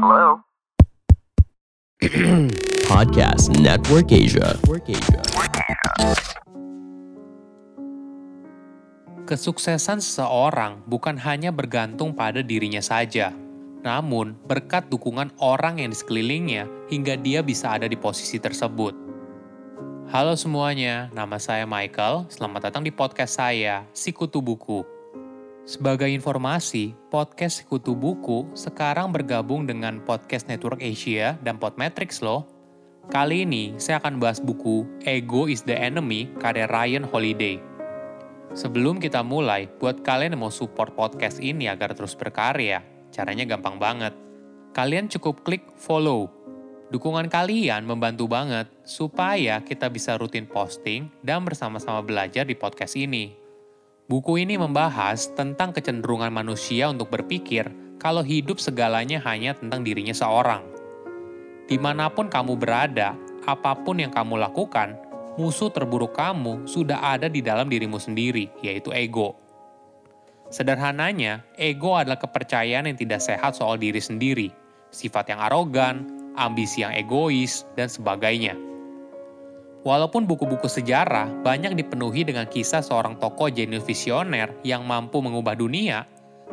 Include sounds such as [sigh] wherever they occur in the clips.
Hello? [clears throat] Podcast Network Asia. Kesuksesan seseorang bukan hanya bergantung pada dirinya saja, namun berkat dukungan orang yang di sekelilingnya hingga dia bisa ada di posisi tersebut. Halo semuanya, nama saya Michael. Selamat datang di podcast saya, Sikutu Buku. Sebagai informasi, podcast Sikutu Buku sekarang bergabung dengan Podcast Network Asia dan Podmetrics loh. Kali ini saya akan bahas buku Ego is the Enemy karya Ryan Holiday. Sebelum kita mulai, buat kalian yang mau support podcast ini agar terus berkarya, caranya gampang banget. Kalian cukup klik follow. Dukungan kalian membantu banget supaya kita bisa rutin posting dan bersama-sama belajar di podcast ini. Buku ini membahas tentang kecenderungan manusia untuk berpikir kalau hidup segalanya hanya tentang dirinya seorang. Di mana pun kamu berada, apa pun yang kamu lakukan, musuh terburuk kamu sudah ada di dalam dirimu sendiri, yaitu ego. Sederhananya, ego adalah kepercayaan yang tidak sehat soal diri sendiri, sifat yang arogan, ambisi yang egois, dan sebagainya. Walaupun buku-buku sejarah banyak dipenuhi dengan kisah seorang tokoh jenius visioner yang mampu mengubah dunia,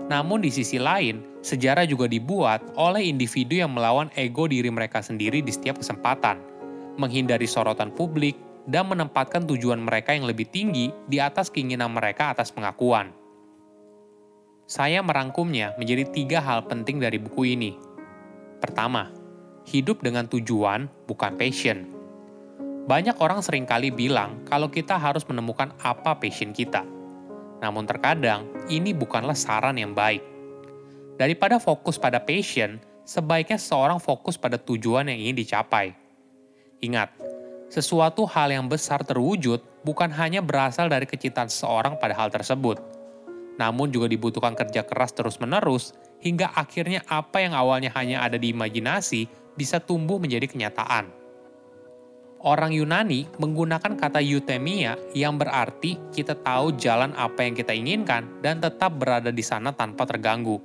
namun di sisi lain, sejarah juga dibuat oleh individu yang melawan ego diri mereka sendiri di setiap kesempatan, menghindari sorotan publik, dan menempatkan tujuan mereka yang lebih tinggi di atas keinginan mereka atas pengakuan. Saya merangkumnya menjadi tiga hal penting dari buku ini. Pertama, hidup dengan tujuan bukan passion. Banyak orang sering kali bilang kalau kita harus menemukan apa passion kita. Namun terkadang, ini bukanlah saran yang baik. Daripada fokus pada passion, sebaiknya seorang fokus pada tujuan yang ingin dicapai. Ingat, sesuatu hal yang besar terwujud bukan hanya berasal dari kecintaan seseorang pada hal tersebut, namun juga dibutuhkan kerja keras terus-menerus hingga akhirnya apa yang awalnya hanya ada di imajinasi bisa tumbuh menjadi kenyataan. Orang Yunani menggunakan kata euthymia yang berarti kita tahu jalan apa yang kita inginkan dan tetap berada di sana tanpa terganggu.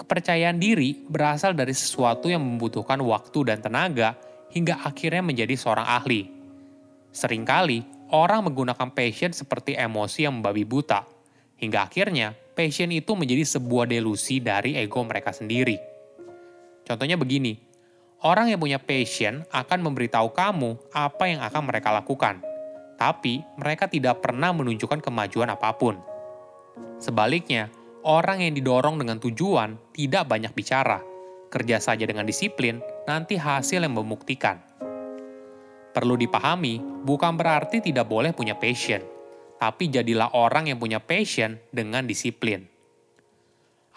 Kepercayaan diri berasal dari sesuatu yang membutuhkan waktu dan tenaga hingga akhirnya menjadi seorang ahli. Seringkali, orang menggunakan passion seperti emosi yang membabi buta, hingga akhirnya passion itu menjadi sebuah delusi dari ego mereka sendiri. Contohnya begini, orang yang punya passion akan memberitahu kamu apa yang akan mereka lakukan, tapi mereka tidak pernah menunjukkan kemajuan apa pun. Sebaliknya, orang yang didorong dengan tujuan tidak banyak bicara, kerja saja dengan disiplin, nanti hasil yang membuktikan. Perlu dipahami, bukan berarti tidak boleh punya passion, tapi jadilah orang yang punya passion dengan disiplin.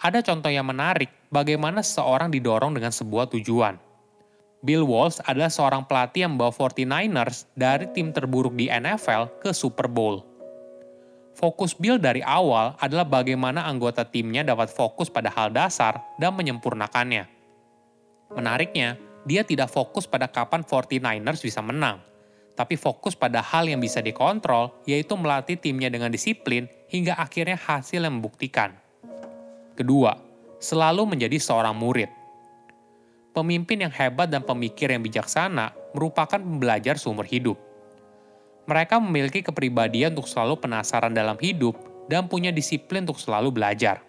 Ada contoh yang menarik bagaimana seseorang didorong dengan sebuah tujuan. Bill Walsh adalah seorang pelatih yang membawa 49ers dari tim terburuk di NFL ke Super Bowl. Fokus Bill dari awal adalah bagaimana anggota timnya dapat fokus pada hal dasar dan menyempurnakannya. Menariknya, dia tidak fokus pada kapan 49ers bisa menang, tapi fokus pada hal yang bisa dikontrol, yaitu melatih timnya dengan disiplin hingga akhirnya hasil yang membuktikan. Kedua, selalu menjadi seorang murid. Pemimpin yang hebat dan pemikir yang bijaksana merupakan pembelajar seumur hidup. Mereka memiliki kepribadian untuk selalu penasaran dalam hidup dan punya disiplin untuk selalu belajar.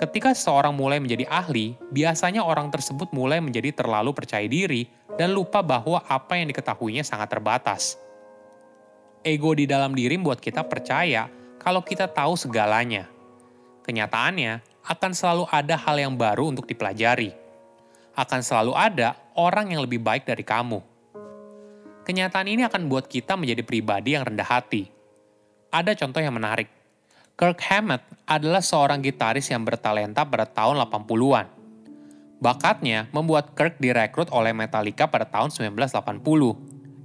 Ketika seseorang mulai menjadi ahli, biasanya orang tersebut mulai menjadi terlalu percaya diri dan lupa bahwa apa yang diketahuinya sangat terbatas. Ego di dalam diri membuat kita percaya kalau kita tahu segalanya, Kenyataannya, akan selalu ada hal yang baru untuk dipelajari. Akan selalu ada orang yang lebih baik dari kamu. Kenyataan ini akan buat kita menjadi pribadi yang rendah hati. Ada contoh yang menarik. Kirk Hammett adalah seorang gitaris yang bertalenta pada tahun 80-an. Bakatnya membuat Kirk direkrut oleh Metallica pada tahun 1980.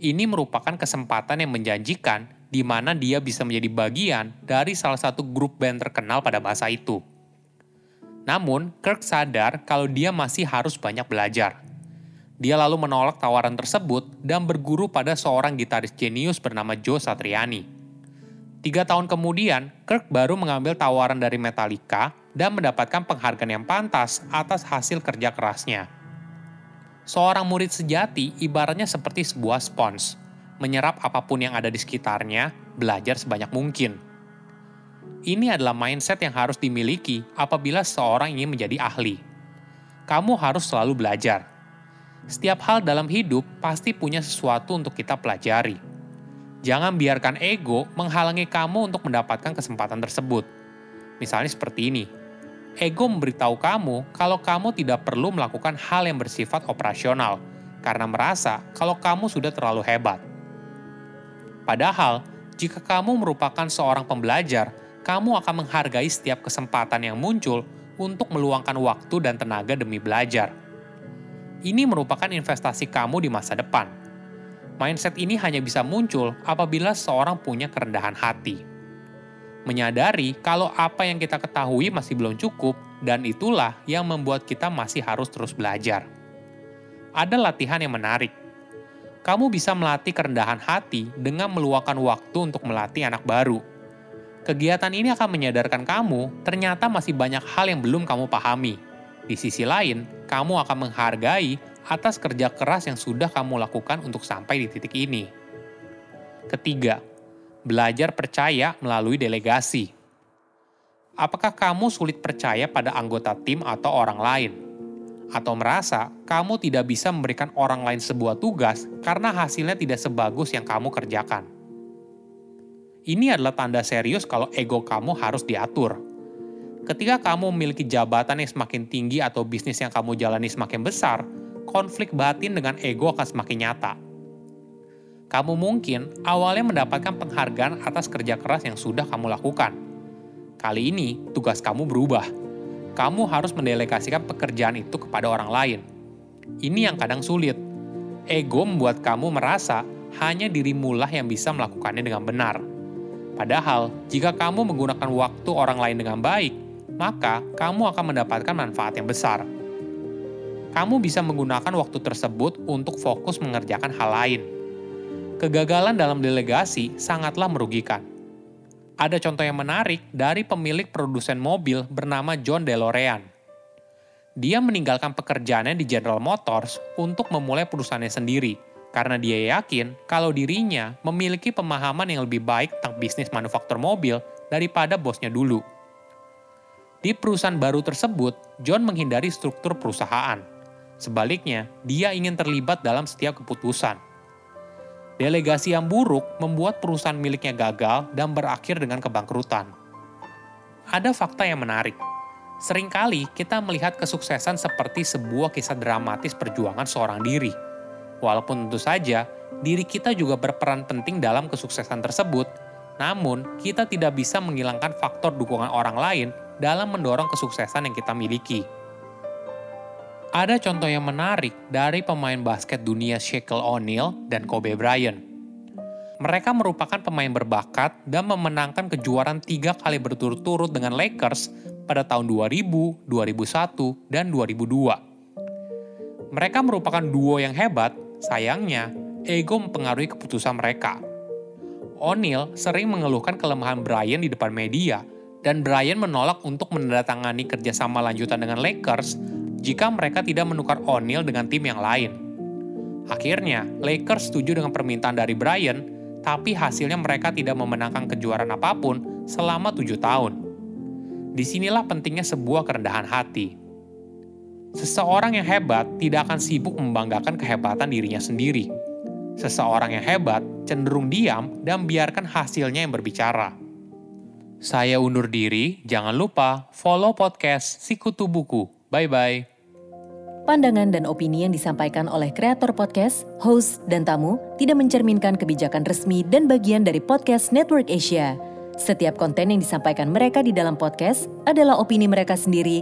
Ini merupakan kesempatan yang menjanjikan di mana dia bisa menjadi bagian dari salah satu grup band terkenal pada masa itu. Namun, Kirk sadar kalau dia masih harus banyak belajar. Dia lalu menolak tawaran tersebut dan berguru pada seorang gitaris jenius bernama Joe Satriani. Tiga tahun kemudian, Kirk baru mengambil tawaran dari Metallica dan mendapatkan penghargaan yang pantas atas hasil kerja kerasnya. Seorang murid sejati ibaratnya seperti sebuah spons, menyerap apa pun yang ada di sekitarnya, belajar sebanyak mungkin. Ini adalah mindset yang harus dimiliki apabila seorang ingin menjadi ahli. Kamu harus selalu belajar. Setiap hal dalam hidup pasti punya sesuatu untuk kita pelajari. Jangan biarkan ego menghalangi kamu untuk mendapatkan kesempatan tersebut. Misalnya seperti ini, ego memberitahu kamu kalau kamu tidak perlu melakukan hal yang bersifat operasional karena merasa kalau kamu sudah terlalu hebat. Padahal, jika kamu merupakan seorang pembelajar, kamu akan menghargai setiap kesempatan yang muncul untuk meluangkan waktu dan tenaga demi belajar. Ini merupakan investasi kamu di masa depan. Mindset ini hanya bisa muncul apabila seorang punya kerendahan hati menyadari kalau apa yang kita ketahui masih belum cukup, dan itulah yang membuat kita masih harus terus belajar. Ada latihan yang menarik. Kamu bisa melatih kerendahan hati dengan meluangkan waktu untuk melatih anak baru. Kegiatan ini akan menyadarkan kamu ternyata masih banyak hal yang belum kamu pahami. Di sisi lain, kamu akan menghargai atas kerja keras yang sudah kamu lakukan untuk sampai di titik ini. Ketiga, belajar percaya melalui delegasi. Apakah kamu sulit percaya pada anggota tim atau orang lain? Atau merasa kamu tidak bisa memberikan orang lain sebuah tugas karena hasilnya tidak sebagus yang kamu kerjakan? Ini adalah tanda serius kalau ego kamu harus diatur. Ketika kamu memiliki jabatan yang semakin tinggi atau bisnis yang kamu jalani semakin besar, konflik batin dengan ego akan semakin nyata kamu mungkin awalnya mendapatkan penghargaan atas kerja keras yang sudah kamu lakukan. Kali ini, tugas kamu berubah. Kamu harus mendelegasikan pekerjaan itu kepada orang lain. Ini yang kadang sulit. Ego membuat kamu merasa hanya dirimulah yang bisa melakukannya dengan benar. Padahal, jika kamu menggunakan waktu orang lain dengan baik, maka kamu akan mendapatkan manfaat yang besar. Kamu bisa menggunakan waktu tersebut untuk fokus mengerjakan hal lain, kegagalan dalam delegasi sangatlah merugikan. Ada contoh yang menarik dari pemilik produsen mobil bernama John DeLorean. Dia meninggalkan pekerjaannya di General Motors untuk memulai perusahaannya sendiri karena dia yakin kalau dirinya memiliki pemahaman yang lebih baik tentang bisnis manufaktur mobil daripada bosnya dulu. Di perusahaan baru tersebut, John menghindari struktur perusahaan. Sebaliknya, dia ingin terlibat dalam setiap keputusan Delegasi yang buruk membuat perusahaan miliknya gagal dan berakhir dengan kebangkrutan. Ada fakta yang menarik. Seringkali kita melihat kesuksesan seperti sebuah kisah dramatis perjuangan seorang diri. Walaupun tentu saja, diri kita juga berperan penting dalam kesuksesan tersebut, namun kita tidak bisa menghilangkan faktor dukungan orang lain dalam mendorong kesuksesan yang kita miliki. Ada contoh yang menarik dari pemain basket dunia Shaquille O'Neal dan Kobe Bryant. Mereka merupakan pemain berbakat dan memenangkan kejuaraan tiga kali berturut-turut dengan Lakers pada tahun 2000, 2001, dan 2002. Mereka merupakan duo yang hebat, sayangnya ego mempengaruhi keputusan mereka. O'Neal sering mengeluhkan kelemahan Bryant di depan media, dan Bryant menolak untuk menandatangani kerjasama lanjutan dengan Lakers jika mereka tidak menukar O'Neal dengan tim yang lain. Akhirnya, Lakers setuju dengan permintaan dari Brian, tapi hasilnya mereka tidak memenangkan kejuaraan apa pun selama tujuh tahun. Di sinilah pentingnya sebuah kerendahan hati. Seseorang yang hebat tidak akan sibuk membanggakan kehebatan dirinya sendiri. Seseorang yang hebat cenderung diam dan biarkan hasilnya yang berbicara. Saya undur diri, jangan lupa follow podcast Sikutu Buku. Bye-bye. Pandangan dan opini yang disampaikan oleh kreator podcast, host, dan tamu tidak mencerminkan kebijakan resmi dan bagian dari podcast Network Asia. Setiap konten yang disampaikan mereka di dalam podcast adalah opini mereka sendiri